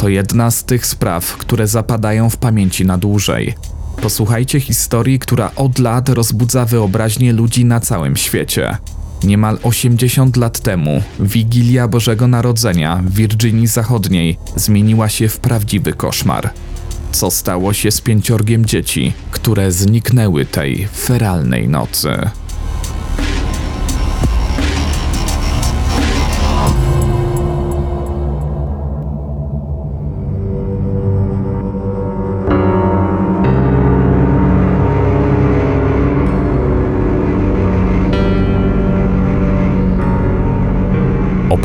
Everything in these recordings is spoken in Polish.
To jedna z tych spraw, które zapadają w pamięci na dłużej. Posłuchajcie historii, która od lat rozbudza wyobraźnię ludzi na całym świecie. Niemal 80 lat temu Wigilia Bożego Narodzenia w Virginii Zachodniej zmieniła się w prawdziwy koszmar. Co stało się z pięciorgiem dzieci, które zniknęły tej feralnej nocy?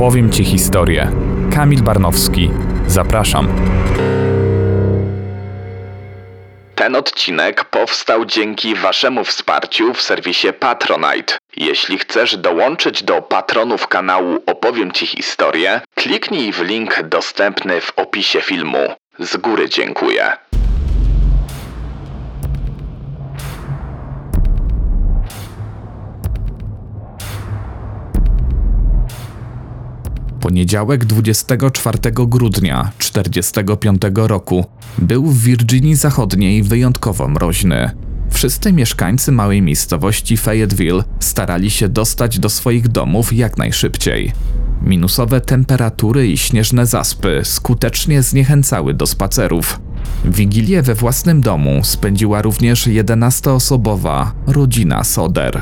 Opowiem Ci historię. Kamil Barnowski. Zapraszam. Ten odcinek powstał dzięki Waszemu wsparciu w serwisie Patronite. Jeśli chcesz dołączyć do patronów kanału Opowiem Ci historię, kliknij w link dostępny w opisie filmu. Z góry dziękuję. Poniedziałek 24 grudnia 1945 roku był w Virginii Zachodniej wyjątkowo mroźny. Wszyscy mieszkańcy małej miejscowości Fayetteville starali się dostać do swoich domów jak najszybciej. Minusowe temperatury i śnieżne zaspy skutecznie zniechęcały do spacerów. Wigilię we własnym domu spędziła również 11-osobowa rodzina Soder.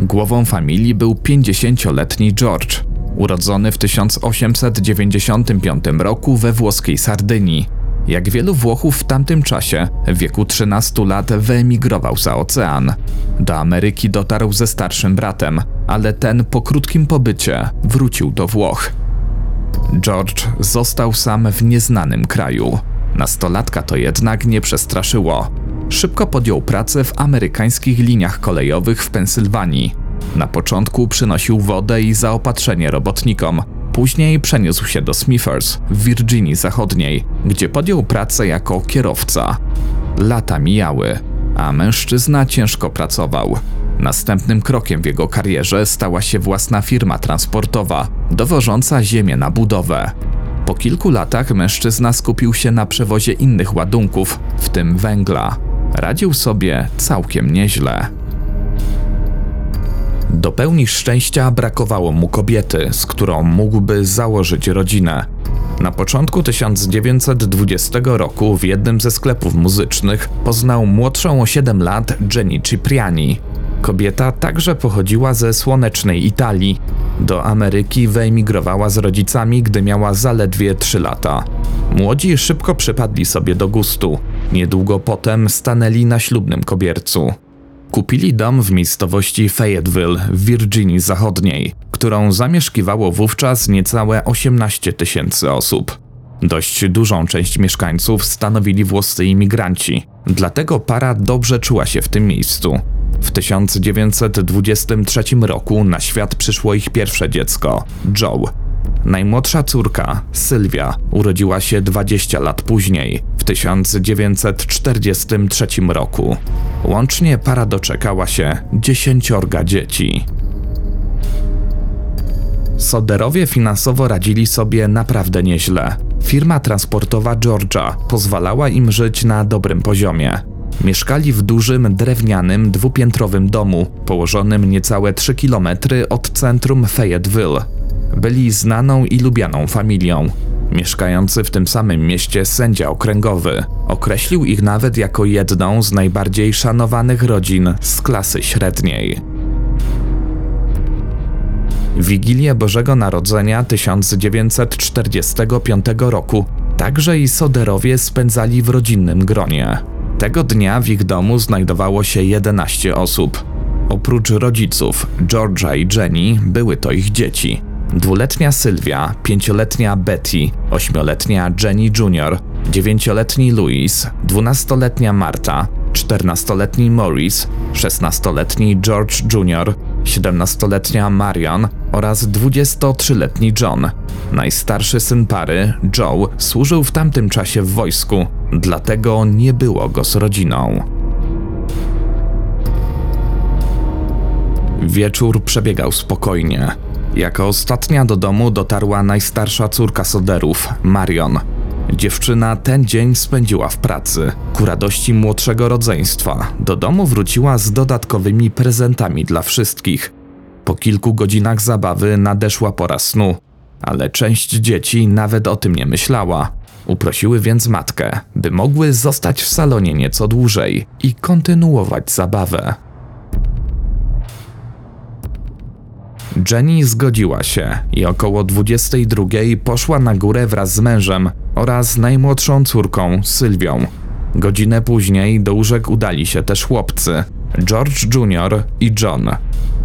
Głową familii był 50-letni George, urodzony w 1895 roku we włoskiej Sardynii. Jak wielu Włochów w tamtym czasie, w wieku 13 lat wyemigrował za ocean. Do Ameryki dotarł ze starszym bratem, ale ten po krótkim pobycie wrócił do Włoch. George został sam w nieznanym kraju. Nastolatka to jednak nie przestraszyło. Szybko podjął pracę w amerykańskich liniach kolejowych w Pensylwanii. Na początku przynosił wodę i zaopatrzenie robotnikom. Później przeniósł się do Smithers w Virginii Zachodniej, gdzie podjął pracę jako kierowca. Lata mijały, a mężczyzna ciężko pracował. Następnym krokiem w jego karierze stała się własna firma transportowa, dowożąca ziemię na budowę. Po kilku latach mężczyzna skupił się na przewozie innych ładunków, w tym węgla. Radził sobie całkiem nieźle. Do pełni szczęścia brakowało mu kobiety, z którą mógłby założyć rodzinę. Na początku 1920 roku w jednym ze sklepów muzycznych poznał młodszą o 7 lat Jenny Cipriani. Kobieta także pochodziła ze słonecznej Italii. Do Ameryki wyemigrowała z rodzicami, gdy miała zaledwie 3 lata. Młodzi szybko przypadli sobie do gustu. Niedługo potem stanęli na ślubnym kobiercu. Kupili dom w miejscowości Fayetteville w Virginii Zachodniej, którą zamieszkiwało wówczas niecałe 18 tysięcy osób. Dość dużą część mieszkańców stanowili włoscy imigranci, dlatego para dobrze czuła się w tym miejscu. W 1923 roku na świat przyszło ich pierwsze dziecko, Joe. Najmłodsza córka, Sylwia, urodziła się 20 lat później, w 1943 roku. Łącznie para doczekała się dziesięciorga dzieci. Soderowie finansowo radzili sobie naprawdę nieźle. Firma transportowa Georgia pozwalała im żyć na dobrym poziomie. Mieszkali w dużym, drewnianym, dwupiętrowym domu, położonym niecałe 3 km od centrum Fayetteville. Byli znaną i lubianą familią. Mieszkający w tym samym mieście sędzia okręgowy określił ich nawet jako jedną z najbardziej szanowanych rodzin z klasy średniej. Wigilię Bożego Narodzenia 1945 roku także i Soderowie spędzali w rodzinnym gronie. Tego dnia w ich domu znajdowało się 11 osób. Oprócz rodziców, Georgia i Jenny, były to ich dzieci. Dwuletnia Sylwia, pięcioletnia Betty, ośmioletnia Jenny Jr., dziewięcioletni Louis, dwunastoletnia Marta, czternastoletni Maurice, szesnastoletni George Jr., siedemnastoletnia Marion oraz 23-letni John. Najstarszy syn pary, Joe, służył w tamtym czasie w wojsku, dlatego nie było go z rodziną. Wieczór przebiegał spokojnie. Jako ostatnia do domu dotarła najstarsza córka Soderów, Marion. Dziewczyna ten dzień spędziła w pracy. Ku radości młodszego rodzeństwa do domu wróciła z dodatkowymi prezentami dla wszystkich. Po kilku godzinach zabawy nadeszła pora snu, ale część dzieci nawet o tym nie myślała. Uprosiły więc matkę, by mogły zostać w salonie nieco dłużej i kontynuować zabawę. Jenny zgodziła się i około 22 poszła na górę wraz z mężem oraz najmłodszą córką Sylwią. Godzinę później do łóżek udali się też chłopcy George Jr. i John.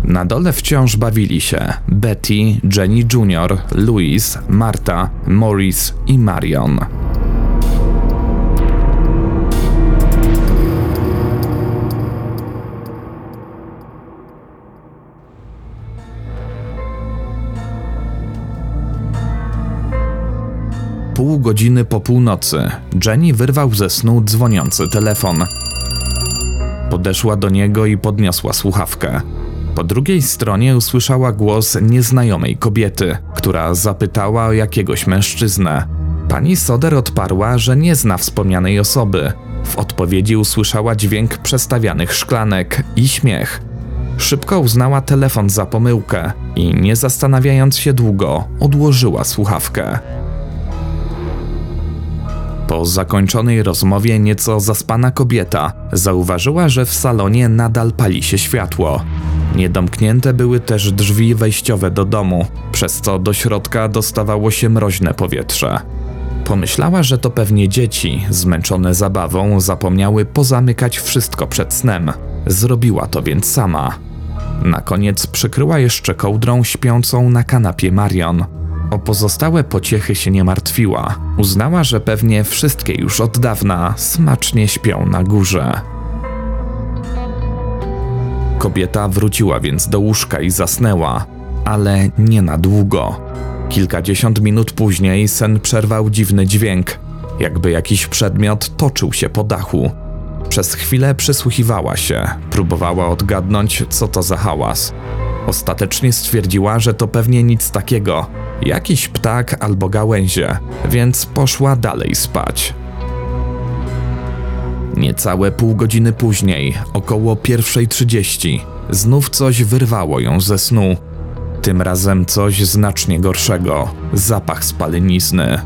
Na dole wciąż bawili się Betty, Jenny Jr., Louis, Marta, Maurice i Marion. Pół godziny po północy Jenny wyrwał ze snu dzwoniący telefon. Podeszła do niego i podniosła słuchawkę. Po drugiej stronie usłyszała głos nieznajomej kobiety, która zapytała o jakiegoś mężczyznę. Pani Soder odparła, że nie zna wspomnianej osoby. W odpowiedzi usłyszała dźwięk przestawianych szklanek i śmiech. Szybko uznała telefon za pomyłkę i nie zastanawiając się długo, odłożyła słuchawkę. Po zakończonej rozmowie nieco zaspana kobieta zauważyła, że w salonie nadal pali się światło. Niedomknięte były też drzwi wejściowe do domu, przez co do środka dostawało się mroźne powietrze. Pomyślała, że to pewnie dzieci, zmęczone zabawą, zapomniały pozamykać wszystko przed snem. Zrobiła to więc sama. Na koniec przykryła jeszcze kołdrą śpiącą na kanapie Marion. O pozostałe pociechy się nie martwiła. Uznała, że pewnie wszystkie już od dawna smacznie śpią na górze. Kobieta wróciła więc do łóżka i zasnęła, ale nie na długo. Kilkadziesiąt minut później sen przerwał dziwny dźwięk, jakby jakiś przedmiot toczył się po dachu. Przez chwilę przysłuchiwała się, próbowała odgadnąć, co to za hałas. Ostatecznie stwierdziła, że to pewnie nic takiego, jakiś ptak albo gałęzie, więc poszła dalej spać. Niecałe pół godziny później, około 1.30, znów coś wyrwało ją ze snu. Tym razem coś znacznie gorszego zapach spalenizny.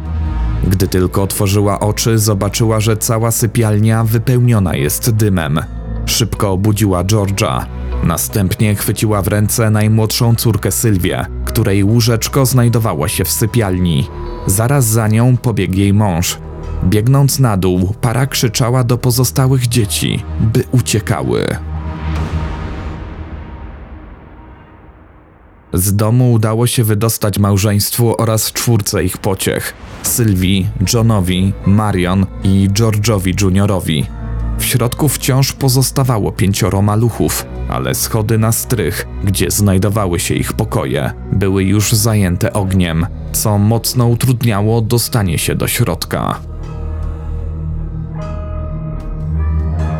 Gdy tylko otworzyła oczy, zobaczyła, że cała sypialnia wypełniona jest dymem. Szybko obudziła Georgia. Następnie chwyciła w ręce najmłodszą córkę Sylwię, której łóżeczko znajdowało się w sypialni. Zaraz za nią pobiegł jej mąż. Biegnąc na dół, para krzyczała do pozostałych dzieci, by uciekały. Z domu udało się wydostać małżeństwu oraz czwórce ich pociech: Sylwii, Johnowi, Marion i George'owi Juniorowi. W środku wciąż pozostawało pięcioro maluchów, ale schody na strych, gdzie znajdowały się ich pokoje, były już zajęte ogniem, co mocno utrudniało dostanie się do środka.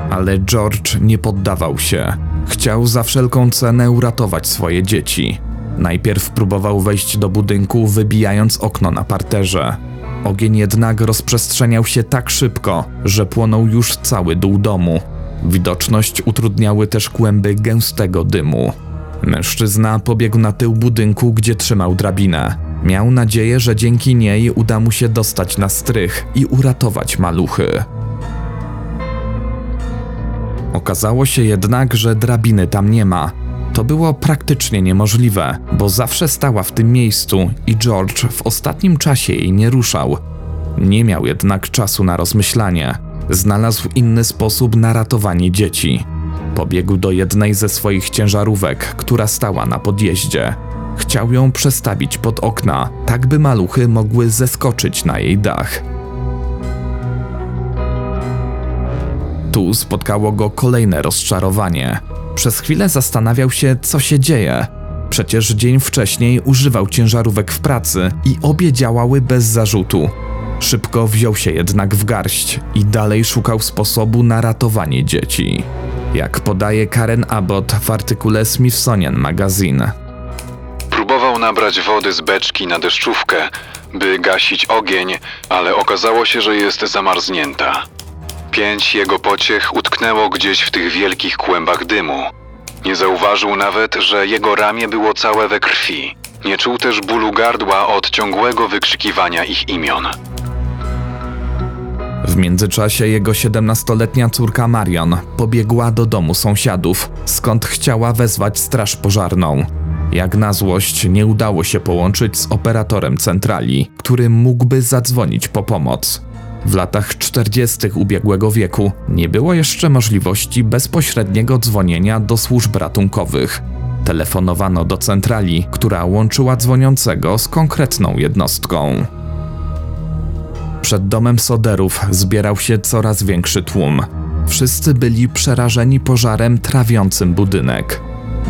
Ale George nie poddawał się. Chciał za wszelką cenę uratować swoje dzieci. Najpierw próbował wejść do budynku, wybijając okno na parterze. Ogień jednak rozprzestrzeniał się tak szybko, że płonął już cały dół domu. Widoczność utrudniały też kłęby gęstego dymu. Mężczyzna pobiegł na tył budynku, gdzie trzymał drabinę. Miał nadzieję, że dzięki niej uda mu się dostać na strych i uratować maluchy. Okazało się jednak, że drabiny tam nie ma. To było praktycznie niemożliwe, bo zawsze stała w tym miejscu i George w ostatnim czasie jej nie ruszał. Nie miał jednak czasu na rozmyślanie. Znalazł inny sposób na ratowanie dzieci. Pobiegł do jednej ze swoich ciężarówek, która stała na podjeździe. Chciał ją przestawić pod okna, tak by maluchy mogły zeskoczyć na jej dach. Tu spotkało go kolejne rozczarowanie. Przez chwilę zastanawiał się, co się dzieje. Przecież dzień wcześniej używał ciężarówek w pracy i obie działały bez zarzutu. Szybko wziął się jednak w garść i dalej szukał sposobu na ratowanie dzieci. Jak podaje Karen Abbott w artykule Smithsonian Magazine. Próbował nabrać wody z beczki na deszczówkę, by gasić ogień, ale okazało się, że jest zamarznięta. Pięć jego pociech utknęło gdzieś w tych wielkich kłębach dymu. Nie zauważył nawet, że jego ramię było całe we krwi. Nie czuł też bólu gardła od ciągłego wykrzykiwania ich imion. W międzyczasie jego 17-letnia córka Marion pobiegła do domu sąsiadów, skąd chciała wezwać straż pożarną. Jak na złość nie udało się połączyć z operatorem centrali, który mógłby zadzwonić po pomoc. W latach 40. ubiegłego wieku nie było jeszcze możliwości bezpośredniego dzwonienia do służb ratunkowych. Telefonowano do centrali, która łączyła dzwoniącego z konkretną jednostką. Przed domem Soderów zbierał się coraz większy tłum. Wszyscy byli przerażeni pożarem trawiącym budynek.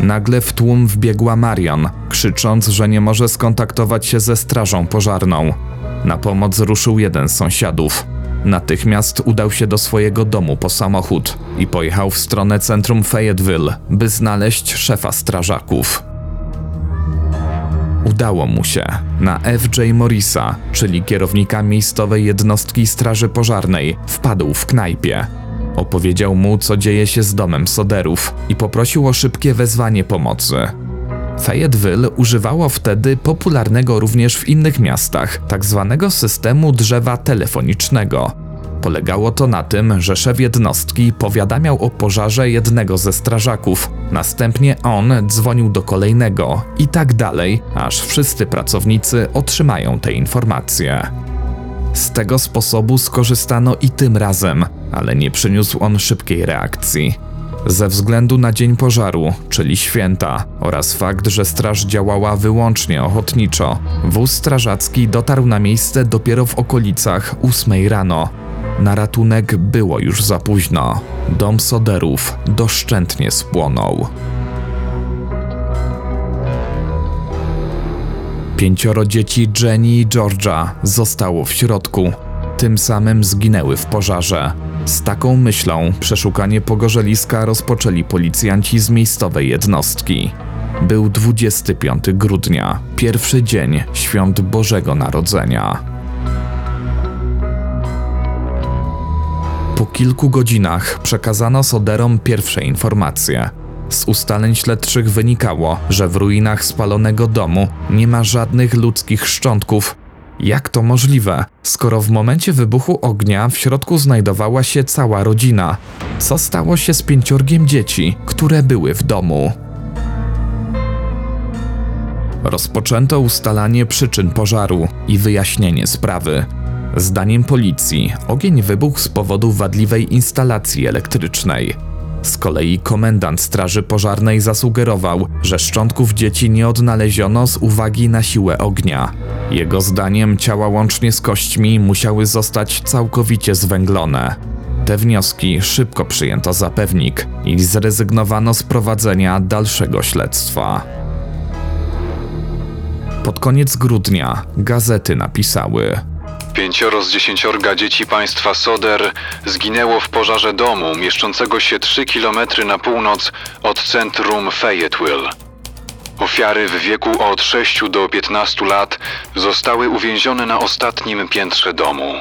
Nagle w tłum wbiegła Marion, krzycząc, że nie może skontaktować się ze strażą pożarną. Na pomoc ruszył jeden z sąsiadów. Natychmiast udał się do swojego domu po samochód i pojechał w stronę centrum Fayetteville, by znaleźć szefa strażaków. Udało mu się. Na F.J. Morrisa, czyli kierownika miejscowej jednostki straży pożarnej, wpadł w knajpie. Opowiedział mu, co dzieje się z domem Soderów i poprosił o szybkie wezwanie pomocy. Fayetteville używało wtedy popularnego również w innych miastach tak zwanego systemu drzewa telefonicznego. Polegało to na tym, że szef jednostki powiadamiał o pożarze jednego ze strażaków, następnie on dzwonił do kolejnego i tak dalej, aż wszyscy pracownicy otrzymają te informacje. Z tego sposobu skorzystano i tym razem, ale nie przyniósł on szybkiej reakcji. Ze względu na dzień pożaru, czyli święta, oraz fakt, że straż działała wyłącznie ochotniczo, wóz strażacki dotarł na miejsce dopiero w okolicach 8 rano. Na ratunek było już za późno. Dom Soderów doszczętnie spłonął. Pięcioro dzieci Jenny i Georgia zostało w środku. Tym samym zginęły w pożarze. Z taką myślą przeszukanie pogorzeliska rozpoczęli policjanci z miejscowej jednostki. Był 25 grudnia, pierwszy dzień świąt Bożego Narodzenia. Po kilku godzinach przekazano Soderom pierwsze informacje. Z ustaleń śledczych wynikało, że w ruinach spalonego domu nie ma żadnych ludzkich szczątków. Jak to możliwe, skoro w momencie wybuchu ognia w środku znajdowała się cała rodzina? Co stało się z pięciorgiem dzieci, które były w domu? Rozpoczęto ustalanie przyczyn pożaru i wyjaśnienie sprawy. Zdaniem policji ogień wybuchł z powodu wadliwej instalacji elektrycznej. Z kolei komendant Straży Pożarnej zasugerował, że szczątków dzieci nie odnaleziono z uwagi na siłę ognia. Jego zdaniem ciała łącznie z kośćmi musiały zostać całkowicie zwęglone. Te wnioski szybko przyjęto za pewnik i zrezygnowano z prowadzenia dalszego śledztwa. Pod koniec grudnia gazety napisały: Pięcioro z dziesięciorga dzieci państwa Soder zginęło w pożarze domu mieszczącego się 3 km na północ od centrum Fayetteville. Ofiary w wieku od 6 do 15 lat zostały uwięzione na ostatnim piętrze domu.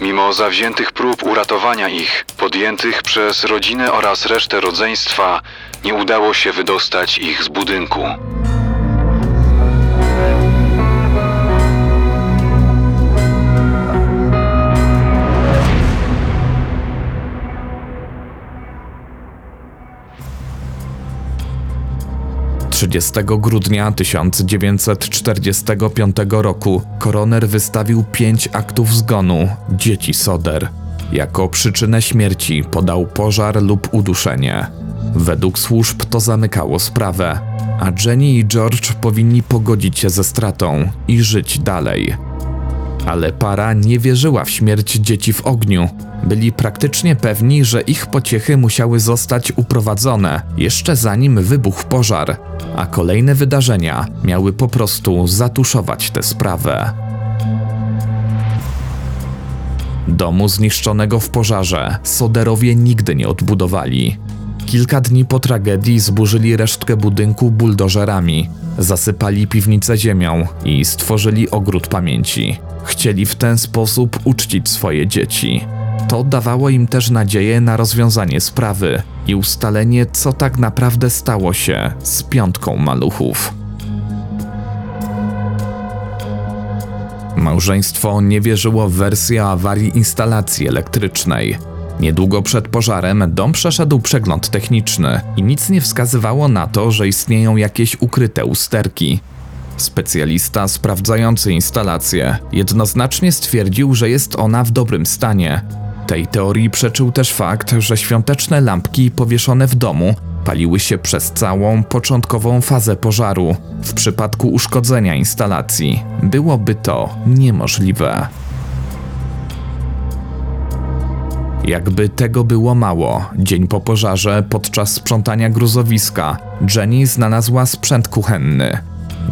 Mimo zawziętych prób uratowania ich, podjętych przez rodzinę oraz resztę rodzeństwa, nie udało się wydostać ich z budynku. – 30 grudnia 1945 roku koroner wystawił pięć aktów zgonu dzieci Soder. Jako przyczynę śmierci podał pożar lub uduszenie. Według służb to zamykało sprawę, a Jenny i George powinni pogodzić się ze stratą i żyć dalej. Ale para nie wierzyła w śmierć dzieci w ogniu. Byli praktycznie pewni, że ich pociechy musiały zostać uprowadzone jeszcze zanim wybuchł pożar, a kolejne wydarzenia miały po prostu zatuszować tę sprawę. Domu zniszczonego w pożarze Soderowie nigdy nie odbudowali. Kilka dni po tragedii zburzyli resztkę budynku buldożerami, zasypali piwnicę ziemią i stworzyli ogród pamięci. Chcieli w ten sposób uczcić swoje dzieci. To dawało im też nadzieję na rozwiązanie sprawy i ustalenie, co tak naprawdę stało się z piątką maluchów. Małżeństwo nie wierzyło w wersję awarii instalacji elektrycznej. Niedługo przed pożarem dom przeszedł przegląd techniczny i nic nie wskazywało na to, że istnieją jakieś ukryte usterki. Specjalista sprawdzający instalację jednoznacznie stwierdził, że jest ona w dobrym stanie. Tej teorii przeczył też fakt, że świąteczne lampki powieszone w domu paliły się przez całą początkową fazę pożaru. W przypadku uszkodzenia instalacji byłoby to niemożliwe. Jakby tego było mało, dzień po pożarze, podczas sprzątania gruzowiska, Jenny znalazła sprzęt kuchenny.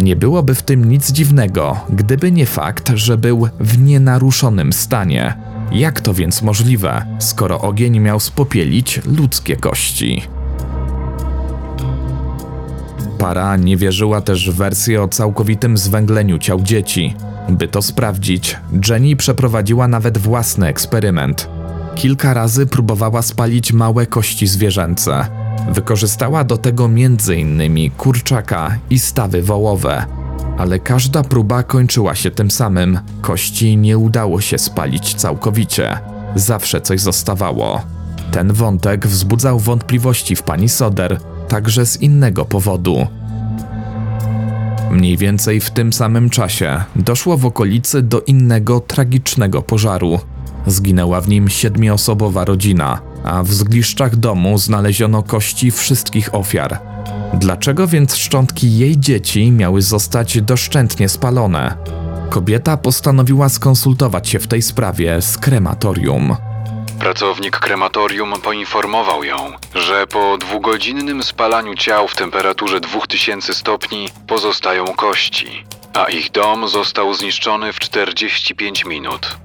Nie byłoby w tym nic dziwnego, gdyby nie fakt, że był w nienaruszonym stanie. Jak to więc możliwe, skoro ogień miał spopielić ludzkie kości? Para nie wierzyła też w wersję o całkowitym zwęgleniu ciał dzieci. By to sprawdzić, Jenny przeprowadziła nawet własny eksperyment. Kilka razy próbowała spalić małe kości zwierzęce. Wykorzystała do tego m.in. kurczaka i stawy wołowe. Ale każda próba kończyła się tym samym. Kości nie udało się spalić całkowicie. Zawsze coś zostawało. Ten wątek wzbudzał wątpliwości w pani Soder, także z innego powodu. Mniej więcej w tym samym czasie doszło w okolicy do innego tragicznego pożaru. Zginęła w nim siedmioosobowa rodzina, a w zgliszczach domu znaleziono kości wszystkich ofiar. Dlaczego więc szczątki jej dzieci miały zostać doszczętnie spalone? Kobieta postanowiła skonsultować się w tej sprawie z krematorium. Pracownik krematorium poinformował ją, że po dwugodzinnym spalaniu ciał w temperaturze 2000 stopni pozostają kości, a ich dom został zniszczony w 45 minut.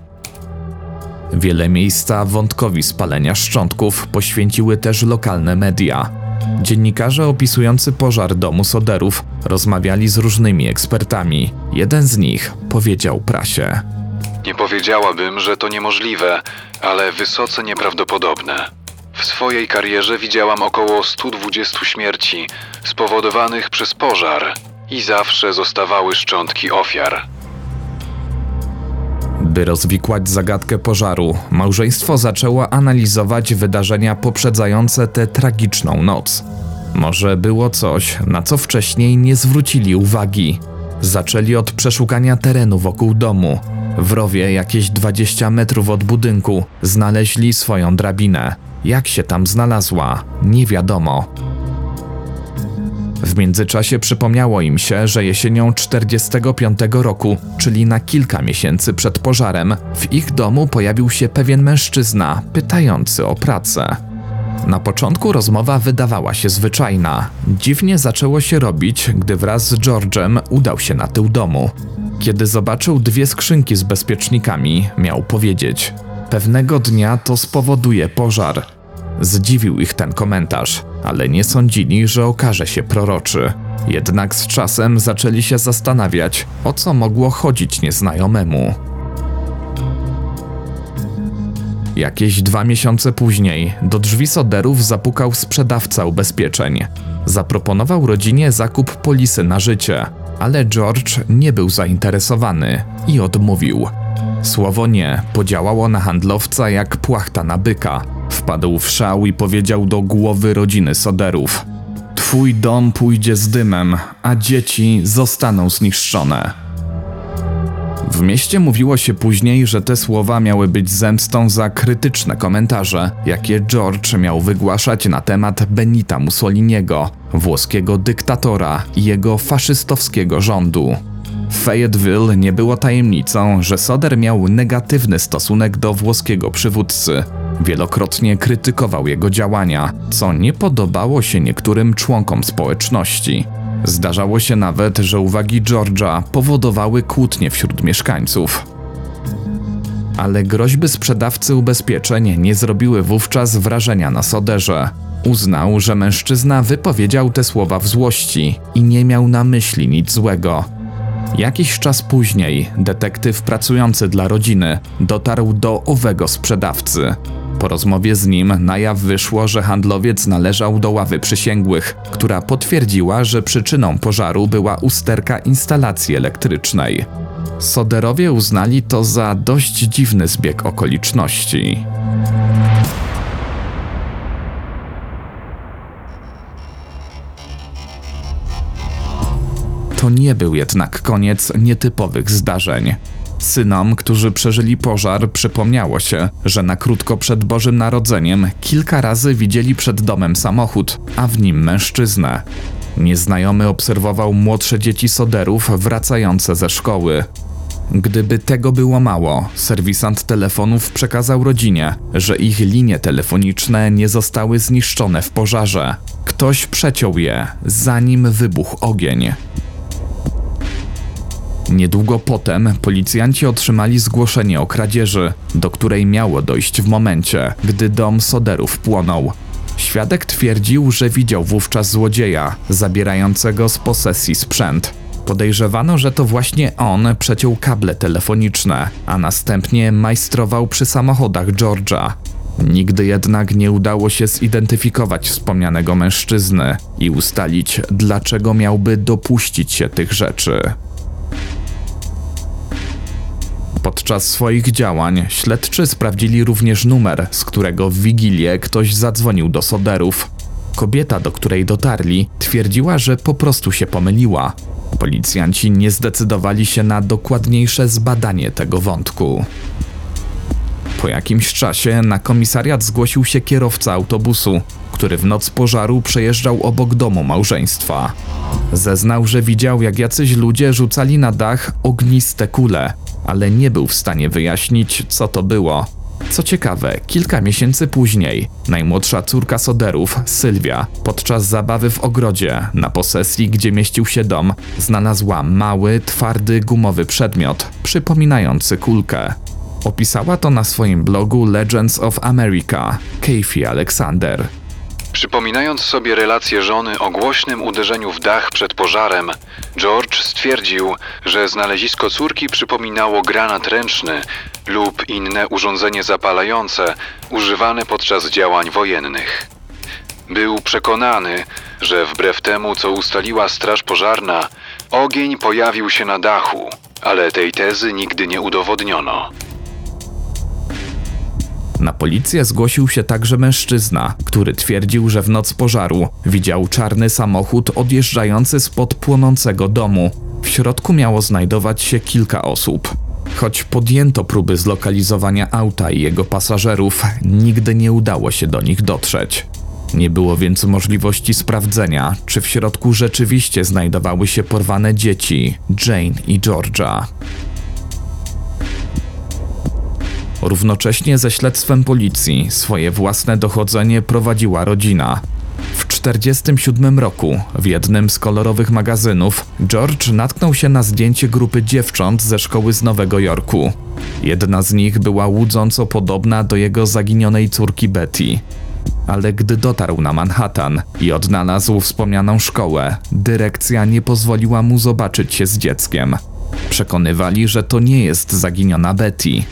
Wiele miejsca wątkowi spalenia szczątków poświęciły też lokalne media. Dziennikarze opisujący pożar domu Soderów rozmawiali z różnymi ekspertami. Jeden z nich powiedział prasie. Nie powiedziałabym, że to niemożliwe, ale wysoce nieprawdopodobne. W swojej karierze widziałam około 120 śmierci spowodowanych przez pożar i zawsze zostawały szczątki ofiar. By rozwikłać zagadkę pożaru, małżeństwo zaczęło analizować wydarzenia poprzedzające tę tragiczną noc. Może było coś, na co wcześniej nie zwrócili uwagi. Zaczęli od przeszukania terenu wokół domu. W rowie, jakieś 20 metrów od budynku, znaleźli swoją drabinę. Jak się tam znalazła, nie wiadomo. W międzyczasie przypomniało im się, że jesienią 45 roku, czyli na kilka miesięcy przed pożarem, w ich domu pojawił się pewien mężczyzna pytający o pracę. Na początku rozmowa wydawała się zwyczajna. Dziwnie zaczęło się robić, gdy wraz z George'em udał się na tył domu. Kiedy zobaczył dwie skrzynki z bezpiecznikami, miał powiedzieć: Pewnego dnia to spowoduje pożar. Zdziwił ich ten komentarz, ale nie sądzili, że okaże się proroczy. Jednak z czasem zaczęli się zastanawiać, o co mogło chodzić nieznajomemu. Jakieś dwa miesiące później do drzwi Soderów zapukał sprzedawca ubezpieczeń. Zaproponował rodzinie zakup polisy na życie, ale George nie był zainteresowany i odmówił. Słowo nie podziałało na handlowca jak płachta na byka. Wpadł w szał i powiedział do głowy rodziny Soderów: Twój dom pójdzie z dymem, a dzieci zostaną zniszczone. W mieście mówiło się później, że te słowa miały być zemstą za krytyczne komentarze, jakie George miał wygłaszać na temat Benita Mussoliniego, włoskiego dyktatora i jego faszystowskiego rządu. W Fayetteville nie było tajemnicą, że Soder miał negatywny stosunek do włoskiego przywódcy. Wielokrotnie krytykował jego działania, co nie podobało się niektórym członkom społeczności. Zdarzało się nawet, że uwagi George'a powodowały kłótnie wśród mieszkańców. Ale groźby sprzedawcy ubezpieczeń nie zrobiły wówczas wrażenia na Soderze. Uznał, że mężczyzna wypowiedział te słowa w złości i nie miał na myśli nic złego. Jakiś czas później detektyw pracujący dla rodziny dotarł do owego sprzedawcy. Po rozmowie z nim na jaw wyszło, że handlowiec należał do ławy przysięgłych, która potwierdziła, że przyczyną pożaru była usterka instalacji elektrycznej. Soderowie uznali to za dość dziwny zbieg okoliczności. To nie był jednak koniec nietypowych zdarzeń. Synom, którzy przeżyli pożar, przypomniało się, że na krótko przed Bożym Narodzeniem kilka razy widzieli przed domem samochód, a w nim mężczyznę. Nieznajomy obserwował młodsze dzieci soderów wracające ze szkoły. Gdyby tego było mało, serwisant telefonów przekazał rodzinie, że ich linie telefoniczne nie zostały zniszczone w pożarze. Ktoś przeciął je, zanim wybuchł ogień. Niedługo potem policjanci otrzymali zgłoszenie o kradzieży, do której miało dojść w momencie, gdy dom Soderów płonął. Świadek twierdził, że widział wówczas złodzieja zabierającego z posesji sprzęt. Podejrzewano, że to właśnie on przeciął kable telefoniczne, a następnie majstrował przy samochodach George'a. Nigdy jednak nie udało się zidentyfikować wspomnianego mężczyzny i ustalić, dlaczego miałby dopuścić się tych rzeczy. Podczas swoich działań śledczy sprawdzili również numer, z którego w Wigilię ktoś zadzwonił do Soderów. Kobieta, do której dotarli, twierdziła, że po prostu się pomyliła. Policjanci nie zdecydowali się na dokładniejsze zbadanie tego wątku. Po jakimś czasie na komisariat zgłosił się kierowca autobusu, który w noc pożaru przejeżdżał obok domu małżeństwa. Zeznał, że widział, jak jacyś ludzie rzucali na dach ogniste kule, ale nie był w stanie wyjaśnić, co to było. Co ciekawe, kilka miesięcy później najmłodsza córka Soderów, Sylwia, podczas zabawy w ogrodzie na posesji, gdzie mieścił się dom, znalazła mały, twardy, gumowy przedmiot, przypominający kulkę. Opisała to na swoim blogu Legends of America, Kathy Alexander. Przypominając sobie relację żony o głośnym uderzeniu w dach przed pożarem, George stwierdził, że znalezisko córki przypominało granat ręczny lub inne urządzenie zapalające używane podczas działań wojennych. Był przekonany, że wbrew temu, co ustaliła Straż Pożarna, ogień pojawił się na dachu, ale tej tezy nigdy nie udowodniono. Na policję zgłosił się także mężczyzna, który twierdził, że w noc pożaru widział czarny samochód odjeżdżający spod płonącego domu. W środku miało znajdować się kilka osób. Choć podjęto próby zlokalizowania auta i jego pasażerów, nigdy nie udało się do nich dotrzeć. Nie było więc możliwości sprawdzenia, czy w środku rzeczywiście znajdowały się porwane dzieci Jane i Georgia. Równocześnie ze śledztwem policji swoje własne dochodzenie prowadziła rodzina. W 1947 roku w jednym z kolorowych magazynów George natknął się na zdjęcie grupy dziewcząt ze szkoły z Nowego Jorku. Jedna z nich była łudząco podobna do jego zaginionej córki Betty. Ale gdy dotarł na Manhattan i odnalazł wspomnianą szkołę, dyrekcja nie pozwoliła mu zobaczyć się z dzieckiem. Przekonywali, że to nie jest zaginiona Betty.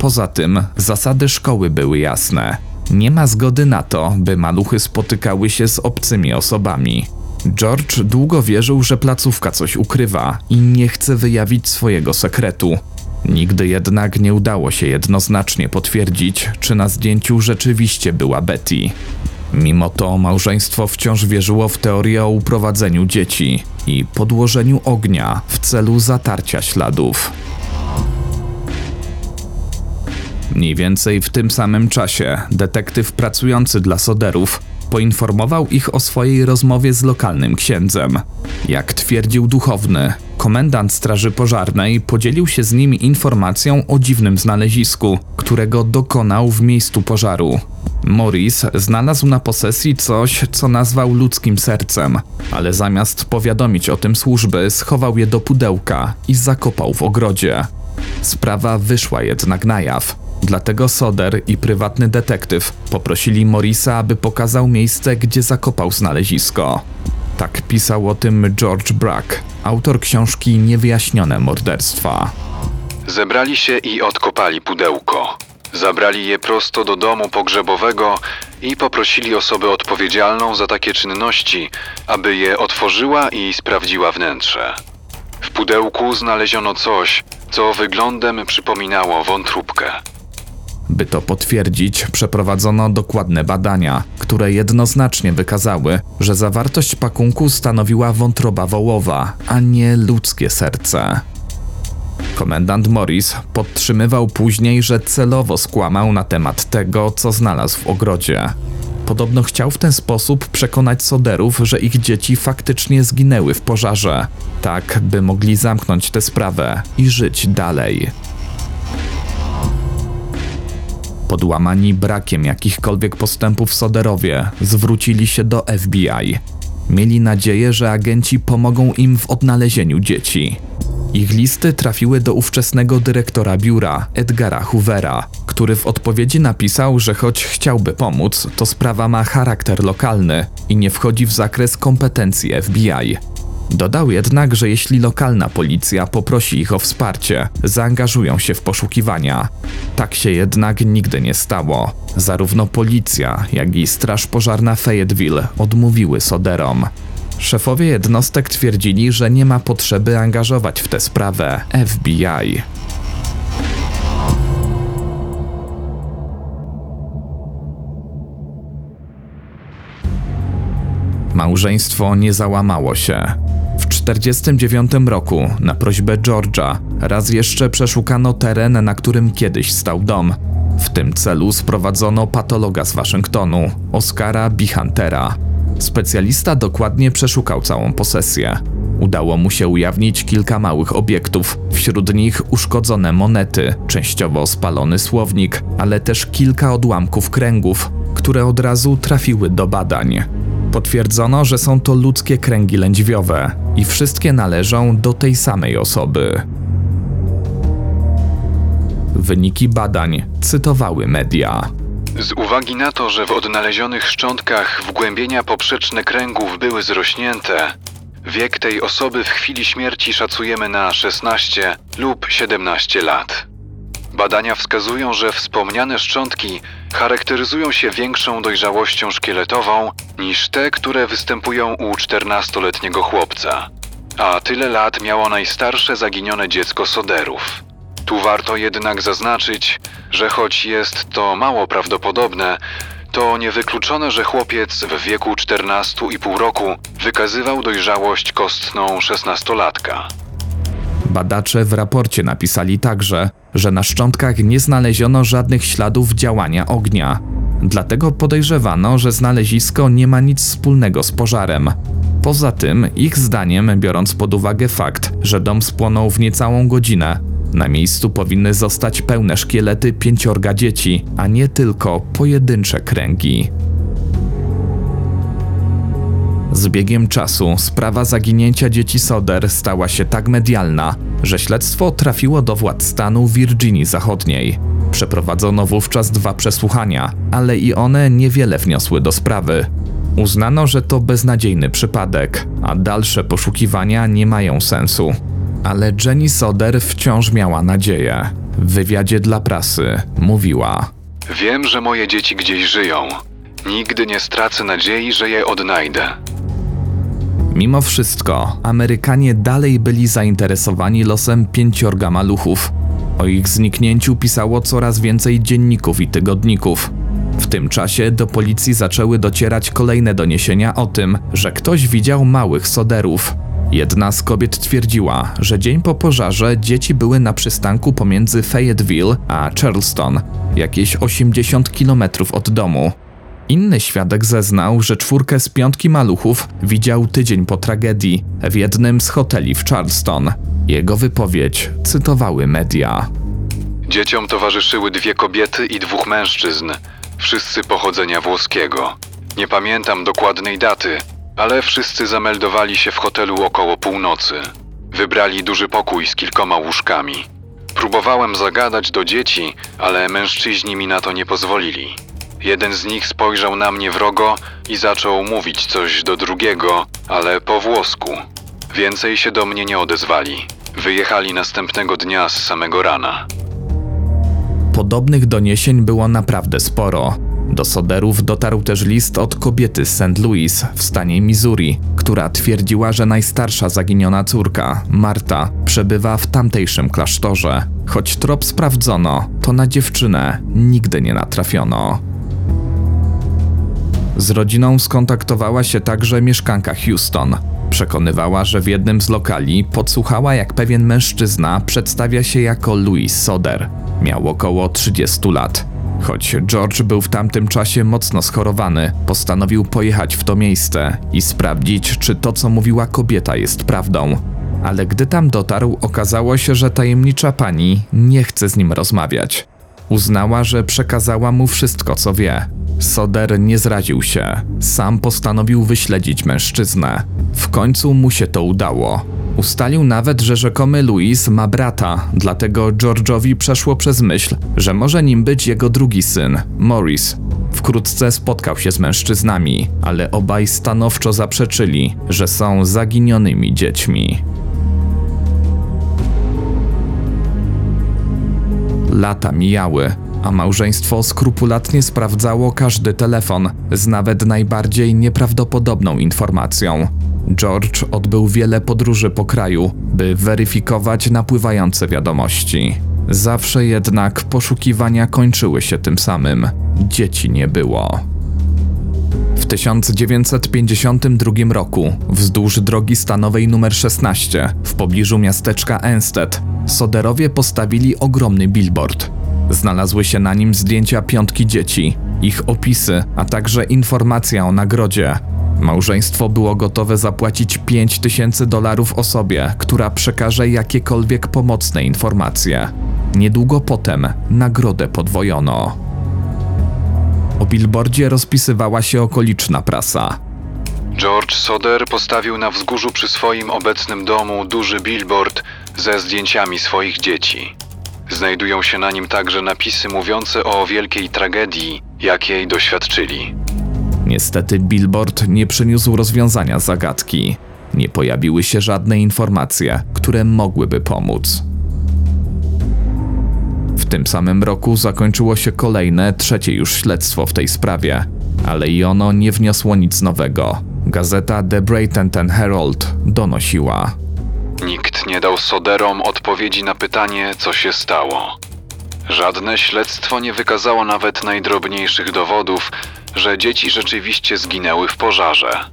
Poza tym zasady szkoły były jasne. Nie ma zgody na to, by maluchy spotykały się z obcymi osobami. George długo wierzył, że placówka coś ukrywa i nie chce wyjawić swojego sekretu. Nigdy jednak nie udało się jednoznacznie potwierdzić, czy na zdjęciu rzeczywiście była Betty. Mimo to małżeństwo wciąż wierzyło w teorię o uprowadzeniu dzieci i podłożeniu ognia w celu zatarcia śladów. Mniej więcej w tym samym czasie detektyw pracujący dla Soderów poinformował ich o swojej rozmowie z lokalnym księdzem. Jak twierdził duchowny, komendant Straży Pożarnej podzielił się z nimi informacją o dziwnym znalezisku, którego dokonał w miejscu pożaru. Morris znalazł na posesji coś, co nazwał ludzkim sercem, ale zamiast powiadomić o tym służby, schował je do pudełka i zakopał w ogrodzie. Sprawa wyszła jednak na jaw. Dlatego Soder i prywatny detektyw poprosili Morisa, aby pokazał miejsce, gdzie zakopał znalezisko. Tak pisał o tym George Brack, autor książki Niewyjaśnione morderstwa. Zebrali się i odkopali pudełko. Zabrali je prosto do domu pogrzebowego i poprosili osobę odpowiedzialną za takie czynności, aby je otworzyła i sprawdziła wnętrze. W pudełku znaleziono coś, co wyglądem przypominało wątróbkę. By to potwierdzić, przeprowadzono dokładne badania, które jednoznacznie wykazały, że zawartość pakunku stanowiła wątroba wołowa, a nie ludzkie serce. Komendant Morris podtrzymywał później, że celowo skłamał na temat tego, co znalazł w ogrodzie. Podobno chciał w ten sposób przekonać Soderów, że ich dzieci faktycznie zginęły w pożarze, tak by mogli zamknąć tę sprawę i żyć dalej. Podłamani brakiem jakichkolwiek postępów Soderowie zwrócili się do FBI. Mieli nadzieję, że agenci pomogą im w odnalezieniu dzieci. Ich listy trafiły do ówczesnego dyrektora biura, Edgara Hoovera, który w odpowiedzi napisał, że choć chciałby pomóc, to sprawa ma charakter lokalny i nie wchodzi w zakres kompetencji FBI. Dodał jednak, że jeśli lokalna policja poprosi ich o wsparcie, zaangażują się w poszukiwania. Tak się jednak nigdy nie stało. Zarówno policja, jak i Straż Pożarna Fayetteville odmówiły Soderom. Szefowie jednostek twierdzili, że nie ma potrzeby angażować w tę sprawę FBI. Małżeństwo nie załamało się. W 1949 roku, na prośbę George'a, raz jeszcze przeszukano teren, na którym kiedyś stał dom. W tym celu sprowadzono patologa z Waszyngtonu, Oscara B. Huntera. Specjalista dokładnie przeszukał całą posesję. Udało mu się ujawnić kilka małych obiektów, wśród nich uszkodzone monety, częściowo spalony słownik, ale też kilka odłamków kręgów, które od razu trafiły do badań. Potwierdzono, że są to ludzkie kręgi lędźwiowe i wszystkie należą do tej samej osoby. Wyniki badań cytowały media. Z uwagi na to, że w odnalezionych szczątkach wgłębienia poprzeczne kręgów były zrośnięte, wiek tej osoby w chwili śmierci szacujemy na 16 lub 17 lat. Badania wskazują, że wspomniane szczątki charakteryzują się większą dojrzałością szkieletową niż te, które występują u 14-letniego chłopca. A tyle lat miało najstarsze zaginione dziecko Soderów. Tu warto jednak zaznaczyć, że choć jest to mało prawdopodobne, to niewykluczone, że chłopiec w wieku 14,5 roku wykazywał dojrzałość kostną 16-latka. Badacze w raporcie napisali także, że na szczątkach nie znaleziono żadnych śladów działania ognia. Dlatego podejrzewano, że znalezisko nie ma nic wspólnego z pożarem. Poza tym, ich zdaniem, biorąc pod uwagę fakt, że dom spłonął w niecałą godzinę, na miejscu powinny zostać pełne szkielety pięciorga dzieci, a nie tylko pojedyncze kręgi. Z biegiem czasu sprawa zaginięcia dzieci Soder stała się tak medialna, że śledztwo trafiło do władz stanu Virginii Zachodniej. Przeprowadzono wówczas dwa przesłuchania, ale i one niewiele wniosły do sprawy. Uznano, że to beznadziejny przypadek, a dalsze poszukiwania nie mają sensu. Ale Jenny Soder wciąż miała nadzieję. W wywiadzie dla prasy mówiła: Wiem, że moje dzieci gdzieś żyją. Nigdy nie stracę nadziei, że je odnajdę. Mimo wszystko, Amerykanie dalej byli zainteresowani losem pięciorga maluchów. O ich zniknięciu pisało coraz więcej dzienników i tygodników. W tym czasie do policji zaczęły docierać kolejne doniesienia o tym, że ktoś widział małych soderów. Jedna z kobiet twierdziła, że dzień po pożarze dzieci były na przystanku pomiędzy Fayetteville a Charleston, jakieś 80 km od domu. Inny świadek zeznał, że czwórkę z piątki maluchów widział tydzień po tragedii w jednym z hoteli w Charleston. Jego wypowiedź cytowały media. Dzieciom towarzyszyły dwie kobiety i dwóch mężczyzn, wszyscy pochodzenia włoskiego. Nie pamiętam dokładnej daty, ale wszyscy zameldowali się w hotelu około północy. Wybrali duży pokój z kilkoma łóżkami. Próbowałem zagadać do dzieci, ale mężczyźni mi na to nie pozwolili. Jeden z nich spojrzał na mnie wrogo i zaczął mówić coś do drugiego, ale po włosku. Więcej się do mnie nie odezwali. Wyjechali następnego dnia z samego rana. Podobnych doniesień było naprawdę sporo. Do Soderów dotarł też list od kobiety z St. Louis w stanie Missouri, która twierdziła, że najstarsza zaginiona córka, Marta, przebywa w tamtejszym klasztorze. Choć trop sprawdzono, to na dziewczynę nigdy nie natrafiono. Z rodziną skontaktowała się także mieszkanka Houston. Przekonywała, że w jednym z lokali podsłuchała, jak pewien mężczyzna przedstawia się jako Louis Soder. Miał około 30 lat. Choć George był w tamtym czasie mocno schorowany, postanowił pojechać w to miejsce i sprawdzić, czy to, co mówiła kobieta, jest prawdą. Ale gdy tam dotarł, okazało się, że tajemnicza pani nie chce z nim rozmawiać. Uznała, że przekazała mu wszystko, co wie. Soder nie zraził się. Sam postanowił wyśledzić mężczyznę. W końcu mu się to udało. Ustalił nawet, że rzekomy Louis ma brata, dlatego George'owi przeszło przez myśl, że może nim być jego drugi syn, Morris. Wkrótce spotkał się z mężczyznami, ale obaj stanowczo zaprzeczyli, że są zaginionymi dziećmi. Lata mijały, a małżeństwo skrupulatnie sprawdzało każdy telefon z nawet najbardziej nieprawdopodobną informacją. George odbył wiele podróży po kraju, by weryfikować napływające wiadomości. Zawsze jednak poszukiwania kończyły się tym samym dzieci nie było. W 1952 roku, wzdłuż drogi stanowej nr 16, w pobliżu miasteczka Enstead, Soderowie postawili ogromny billboard. Znalazły się na nim zdjęcia piątki dzieci, ich opisy, a także informacja o nagrodzie. Małżeństwo było gotowe zapłacić 5 tysięcy dolarów osobie, która przekaże jakiekolwiek pomocne informacje. Niedługo potem nagrodę podwojono. O billboardzie rozpisywała się okoliczna prasa. George Soder postawił na wzgórzu przy swoim obecnym domu duży billboard ze zdjęciami swoich dzieci. Znajdują się na nim także napisy mówiące o wielkiej tragedii, jakiej doświadczyli. Niestety billboard nie przyniósł rozwiązania zagadki. Nie pojawiły się żadne informacje, które mogłyby pomóc. W tym samym roku zakończyło się kolejne, trzecie już śledztwo w tej sprawie, ale i ono nie wniosło nic nowego. Gazeta The Bradenton Herald donosiła. Nikt nie dał Soderom odpowiedzi na pytanie, co się stało. Żadne śledztwo nie wykazało nawet najdrobniejszych dowodów, że dzieci rzeczywiście zginęły w pożarze.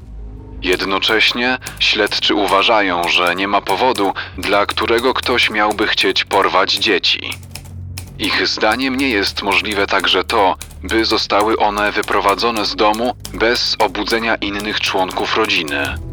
Jednocześnie śledczy uważają, że nie ma powodu, dla którego ktoś miałby chcieć porwać dzieci. Ich zdaniem nie jest możliwe także to, by zostały one wyprowadzone z domu bez obudzenia innych członków rodziny.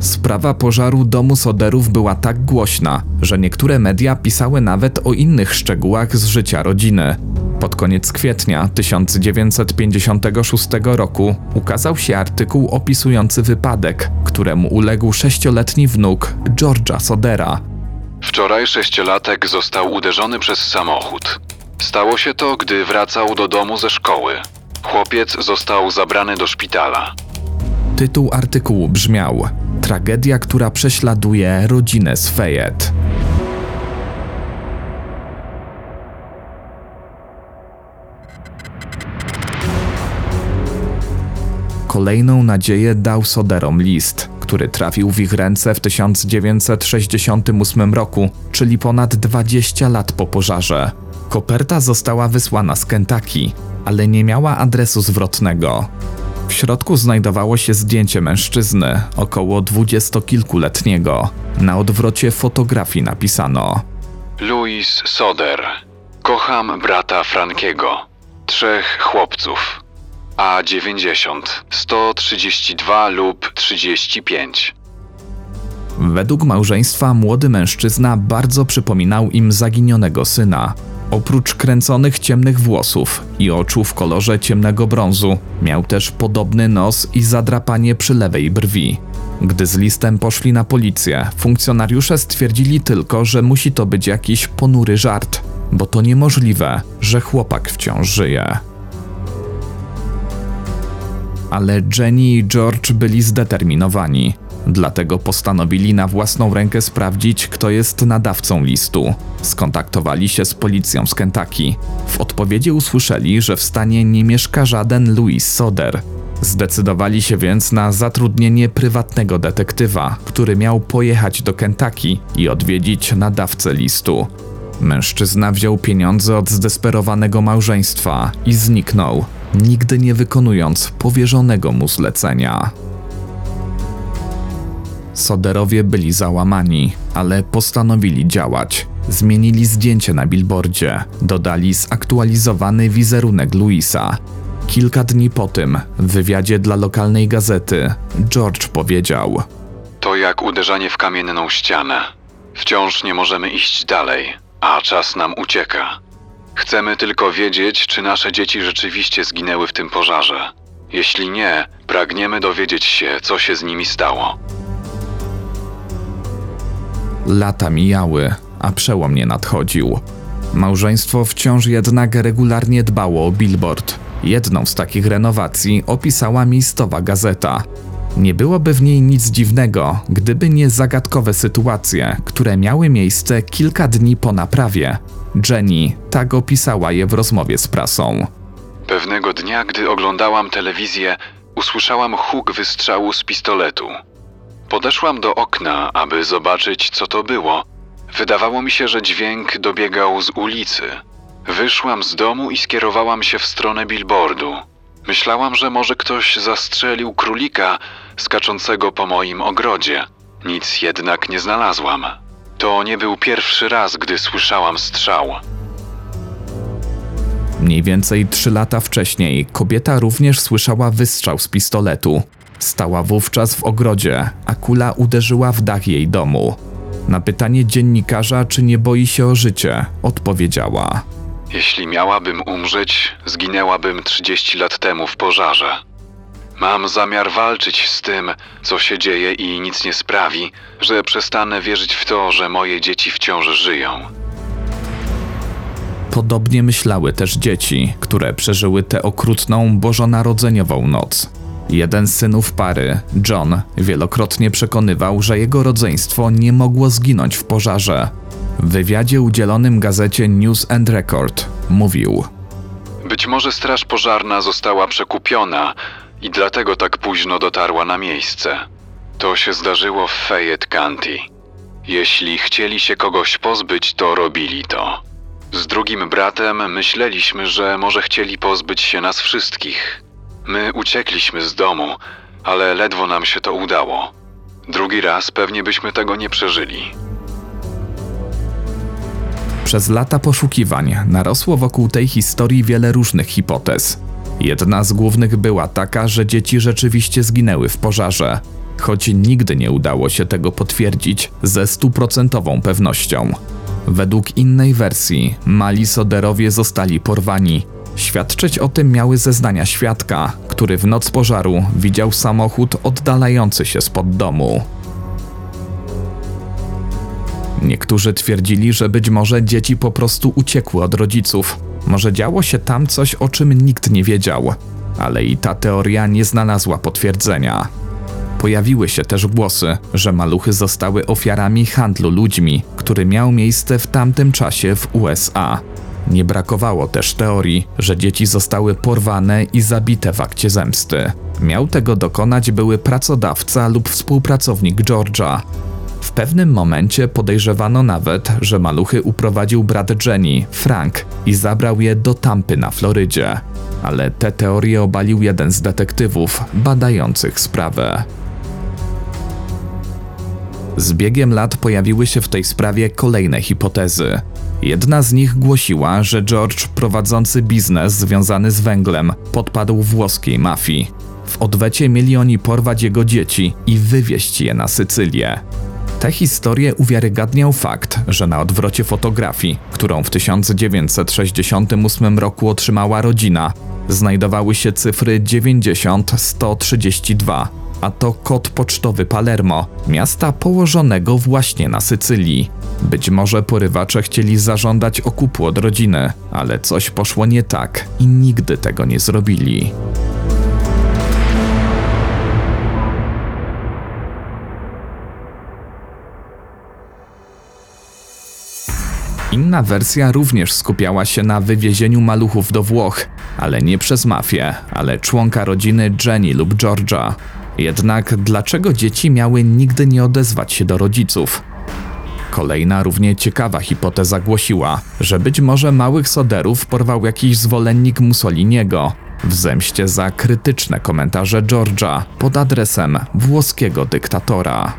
Sprawa pożaru domu Soderów była tak głośna, że niektóre media pisały nawet o innych szczegółach z życia rodziny. Pod koniec kwietnia 1956 roku ukazał się artykuł opisujący wypadek, któremu uległ sześcioletni wnuk George'a Sodera. Wczoraj sześciolatek został uderzony przez samochód. Stało się to, gdy wracał do domu ze szkoły. Chłopiec został zabrany do szpitala. Tytuł artykułu brzmiał Tragedia, która prześladuje rodzinę Fayette. Kolejną nadzieję dał Soderom list, który trafił w ich ręce w 1968 roku, czyli ponad 20 lat po pożarze. Koperta została wysłana z Kentucky, ale nie miała adresu zwrotnego. W środku znajdowało się zdjęcie mężczyzny, około dwudziestokilkuletniego. Na odwrocie fotografii napisano: Louis Soder. Kocham brata Frankiego. Trzech chłopców. A90, 132 lub 35. Według małżeństwa młody mężczyzna bardzo przypominał im zaginionego syna. Oprócz kręconych ciemnych włosów i oczu w kolorze ciemnego brązu, miał też podobny nos i zadrapanie przy lewej brwi. Gdy z listem poszli na policję, funkcjonariusze stwierdzili tylko, że musi to być jakiś ponury żart, bo to niemożliwe, że chłopak wciąż żyje. Ale Jenny i George byli zdeterminowani. Dlatego postanowili na własną rękę sprawdzić, kto jest nadawcą listu. Skontaktowali się z policją z Kentucky. W odpowiedzi usłyszeli, że w stanie nie mieszka żaden Louis Soder. Zdecydowali się więc na zatrudnienie prywatnego detektywa, który miał pojechać do Kentucky i odwiedzić nadawcę listu. Mężczyzna wziął pieniądze od zdesperowanego małżeństwa i zniknął, nigdy nie wykonując powierzonego mu zlecenia. Soderowie byli załamani, ale postanowili działać. Zmienili zdjęcie na billboardzie, dodali zaktualizowany wizerunek Louisa. Kilka dni po tym, w wywiadzie dla lokalnej gazety, George powiedział: To jak uderzanie w kamienną ścianę. Wciąż nie możemy iść dalej, a czas nam ucieka. Chcemy tylko wiedzieć, czy nasze dzieci rzeczywiście zginęły w tym pożarze. Jeśli nie, pragniemy dowiedzieć się, co się z nimi stało. Lata mijały, a przełom nie nadchodził. Małżeństwo wciąż jednak regularnie dbało o billboard. Jedną z takich renowacji opisała miejscowa gazeta. Nie byłoby w niej nic dziwnego, gdyby nie zagadkowe sytuacje, które miały miejsce kilka dni po naprawie. Jenny tak opisała je w rozmowie z prasą. Pewnego dnia, gdy oglądałam telewizję, usłyszałam huk wystrzału z pistoletu. Podeszłam do okna, aby zobaczyć, co to było. Wydawało mi się, że dźwięk dobiegał z ulicy. Wyszłam z domu i skierowałam się w stronę billboardu. Myślałam, że może ktoś zastrzelił królika skaczącego po moim ogrodzie. Nic jednak nie znalazłam. To nie był pierwszy raz, gdy słyszałam strzał. Mniej więcej trzy lata wcześniej kobieta również słyszała wystrzał z pistoletu. Stała wówczas w ogrodzie, a kula uderzyła w dach jej domu. Na pytanie dziennikarza, czy nie boi się o życie, odpowiedziała: Jeśli miałabym umrzeć, zginęłabym 30 lat temu w pożarze. Mam zamiar walczyć z tym, co się dzieje i nic nie sprawi, że przestanę wierzyć w to, że moje dzieci wciąż żyją. Podobnie myślały też dzieci, które przeżyły tę okrutną bożonarodzeniową noc. Jeden z synów pary, John, wielokrotnie przekonywał, że jego rodzeństwo nie mogło zginąć w pożarze. W wywiadzie udzielonym gazecie News and Record mówił: Być może straż pożarna została przekupiona i dlatego tak późno dotarła na miejsce. To się zdarzyło w Fayette County. Jeśli chcieli się kogoś pozbyć, to robili to. Z drugim bratem myśleliśmy, że może chcieli pozbyć się nas wszystkich. My uciekliśmy z domu, ale ledwo nam się to udało. Drugi raz pewnie byśmy tego nie przeżyli. Przez lata poszukiwań narosło wokół tej historii wiele różnych hipotez. Jedna z głównych była taka, że dzieci rzeczywiście zginęły w pożarze, choć nigdy nie udało się tego potwierdzić ze stuprocentową pewnością. Według innej wersji mali Soderowie zostali porwani. Świadczyć o tym miały zeznania świadka, który w noc pożaru widział samochód oddalający się spod domu. Niektórzy twierdzili, że być może dzieci po prostu uciekły od rodziców. Może działo się tam coś, o czym nikt nie wiedział, ale i ta teoria nie znalazła potwierdzenia. Pojawiły się też głosy, że maluchy zostały ofiarami handlu ludźmi, który miał miejsce w tamtym czasie w USA. Nie brakowało też teorii, że dzieci zostały porwane i zabite w akcie zemsty. Miał tego dokonać były pracodawca lub współpracownik Georgia. W pewnym momencie podejrzewano nawet, że maluchy uprowadził brat Jenny, Frank, i zabrał je do Tampy na Florydzie. Ale te teorie obalił jeden z detektywów badających sprawę. Z biegiem lat pojawiły się w tej sprawie kolejne hipotezy. Jedna z nich głosiła, że George, prowadzący biznes związany z węglem, podpadł włoskiej mafii. W odwecie mieli oni porwać jego dzieci i wywieźć je na Sycylię. Tę historię uwiarygadniał fakt, że na odwrocie fotografii, którą w 1968 roku otrzymała rodzina, znajdowały się cyfry 90-132. A to kod pocztowy Palermo, miasta położonego właśnie na Sycylii. Być może porywacze chcieli zażądać okupu od rodziny, ale coś poszło nie tak i nigdy tego nie zrobili. Inna wersja również skupiała się na wywiezieniu maluchów do Włoch, ale nie przez mafię, ale członka rodziny Jenny lub Georgia. Jednak dlaczego dzieci miały nigdy nie odezwać się do rodziców? Kolejna równie ciekawa hipoteza głosiła, że być może małych soderów porwał jakiś zwolennik Mussoliniego w zemście za krytyczne komentarze Georgia pod adresem włoskiego dyktatora.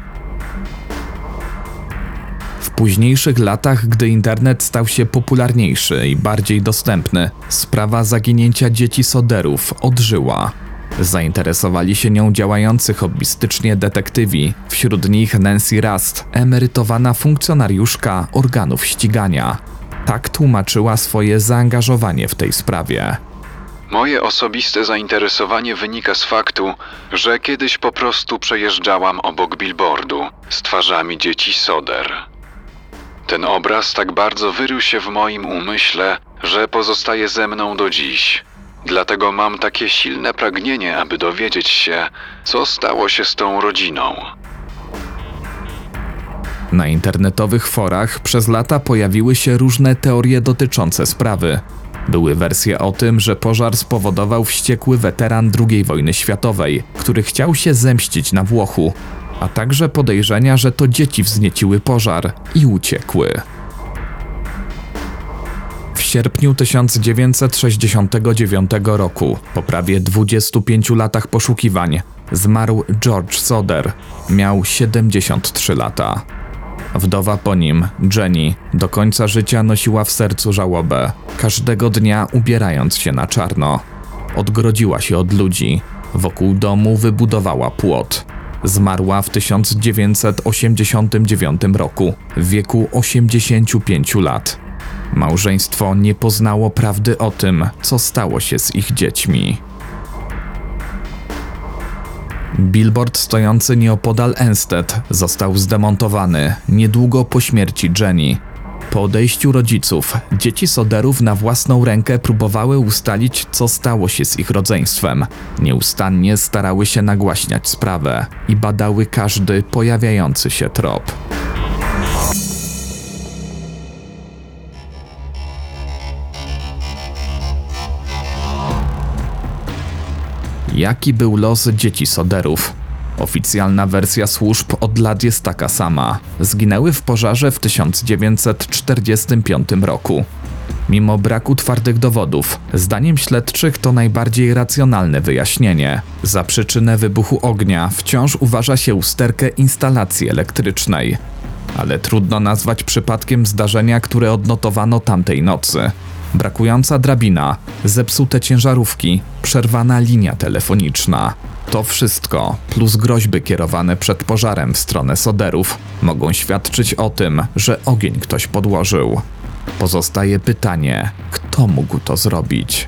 W późniejszych latach, gdy internet stał się popularniejszy i bardziej dostępny, sprawa zaginięcia dzieci soderów odżyła. Zainteresowali się nią działający hobbystycznie detektywi, wśród nich Nancy Rust, emerytowana funkcjonariuszka organów ścigania. Tak tłumaczyła swoje zaangażowanie w tej sprawie. Moje osobiste zainteresowanie wynika z faktu, że kiedyś po prostu przejeżdżałam obok billboardu z twarzami dzieci Soder. Ten obraz tak bardzo wyrył się w moim umyśle, że pozostaje ze mną do dziś. Dlatego mam takie silne pragnienie, aby dowiedzieć się, co stało się z tą rodziną. Na internetowych forach przez lata pojawiły się różne teorie dotyczące sprawy. Były wersje o tym, że pożar spowodował wściekły weteran II wojny światowej, który chciał się zemścić na Włochu, a także podejrzenia, że to dzieci wznieciły pożar i uciekły. Sierpniu 1969 roku, po prawie 25 latach poszukiwań, zmarł George Soder. Miał 73 lata. Wdowa po nim, Jenny, do końca życia nosiła w sercu żałobę, każdego dnia ubierając się na czarno. Odgrodziła się od ludzi, wokół domu wybudowała płot. Zmarła w 1989 roku, w wieku 85 lat. Małżeństwo nie poznało prawdy o tym, co stało się z ich dziećmi. Billboard stojący nieopodal Enstead został zdemontowany niedługo po śmierci Jenny. Po odejściu rodziców, dzieci Soderów na własną rękę próbowały ustalić, co stało się z ich rodzeństwem. Nieustannie starały się nagłaśniać sprawę i badały każdy pojawiający się trop. Jaki był los dzieci Soderów? Oficjalna wersja służb od lat jest taka sama. Zginęły w pożarze w 1945 roku. Mimo braku twardych dowodów, zdaniem śledczych to najbardziej racjonalne wyjaśnienie. Za przyczynę wybuchu ognia wciąż uważa się usterkę instalacji elektrycznej. Ale trudno nazwać przypadkiem zdarzenia, które odnotowano tamtej nocy. Brakująca drabina, zepsute ciężarówki, przerwana linia telefoniczna. To wszystko, plus groźby kierowane przed pożarem w stronę Soderów, mogą świadczyć o tym, że ogień ktoś podłożył. Pozostaje pytanie, kto mógł to zrobić?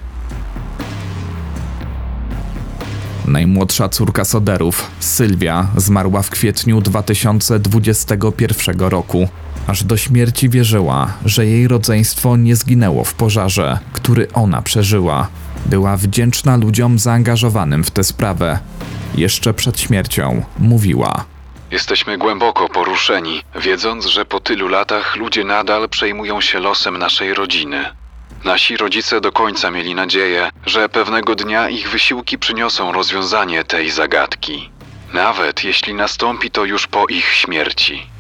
Najmłodsza córka Soderów, Sylwia, zmarła w kwietniu 2021 roku. Aż do śmierci wierzyła, że jej rodzeństwo nie zginęło w pożarze, który ona przeżyła. Była wdzięczna ludziom zaangażowanym w tę sprawę. Jeszcze przed śmiercią mówiła. Jesteśmy głęboko poruszeni, wiedząc, że po tylu latach ludzie nadal przejmują się losem naszej rodziny. Nasi rodzice do końca mieli nadzieję, że pewnego dnia ich wysiłki przyniosą rozwiązanie tej zagadki. Nawet jeśli nastąpi to już po ich śmierci.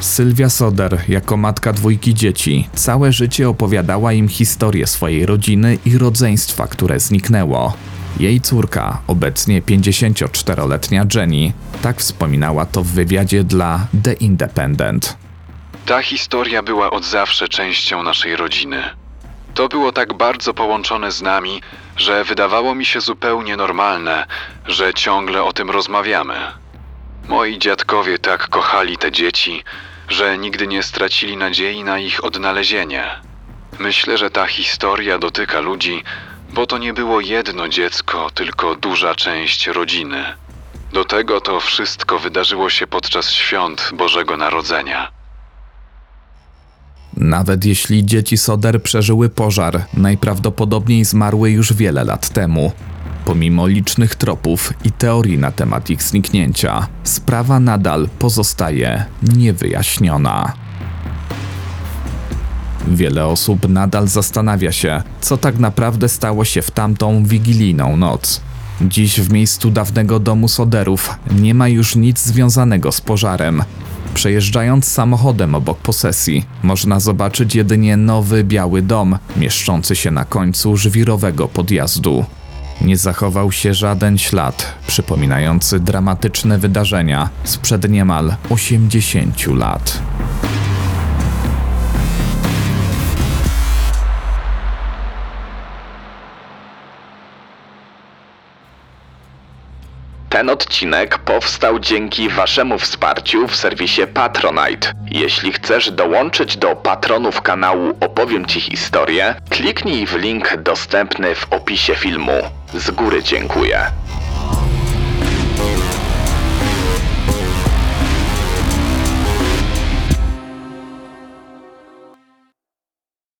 Sylwia Soder, jako matka dwójki dzieci, całe życie opowiadała im historię swojej rodziny i rodzeństwa, które zniknęło. Jej córka, obecnie 54-letnia Jenny, tak wspominała to w wywiadzie dla The Independent. Ta historia była od zawsze częścią naszej rodziny. To było tak bardzo połączone z nami, że wydawało mi się zupełnie normalne, że ciągle o tym rozmawiamy. Moi dziadkowie tak kochali te dzieci, że nigdy nie stracili nadziei na ich odnalezienie. Myślę, że ta historia dotyka ludzi, bo to nie było jedno dziecko, tylko duża część rodziny. Do tego to wszystko wydarzyło się podczas świąt Bożego Narodzenia. Nawet jeśli dzieci Soder przeżyły pożar, najprawdopodobniej zmarły już wiele lat temu. Pomimo licznych tropów i teorii na temat ich zniknięcia, sprawa nadal pozostaje niewyjaśniona. Wiele osób nadal zastanawia się, co tak naprawdę stało się w tamtą wigilijną noc. Dziś w miejscu dawnego domu Soderów nie ma już nic związanego z pożarem. Przejeżdżając samochodem obok posesji, można zobaczyć jedynie nowy biały dom, mieszczący się na końcu żwirowego podjazdu. Nie zachował się żaden ślad przypominający dramatyczne wydarzenia sprzed niemal 80 lat. Ten odcinek powstał dzięki Waszemu wsparciu w serwisie Patronite. Jeśli chcesz dołączyć do patronów kanału Opowiem Ci historię, kliknij w link dostępny w opisie filmu. Z góry dziękuję.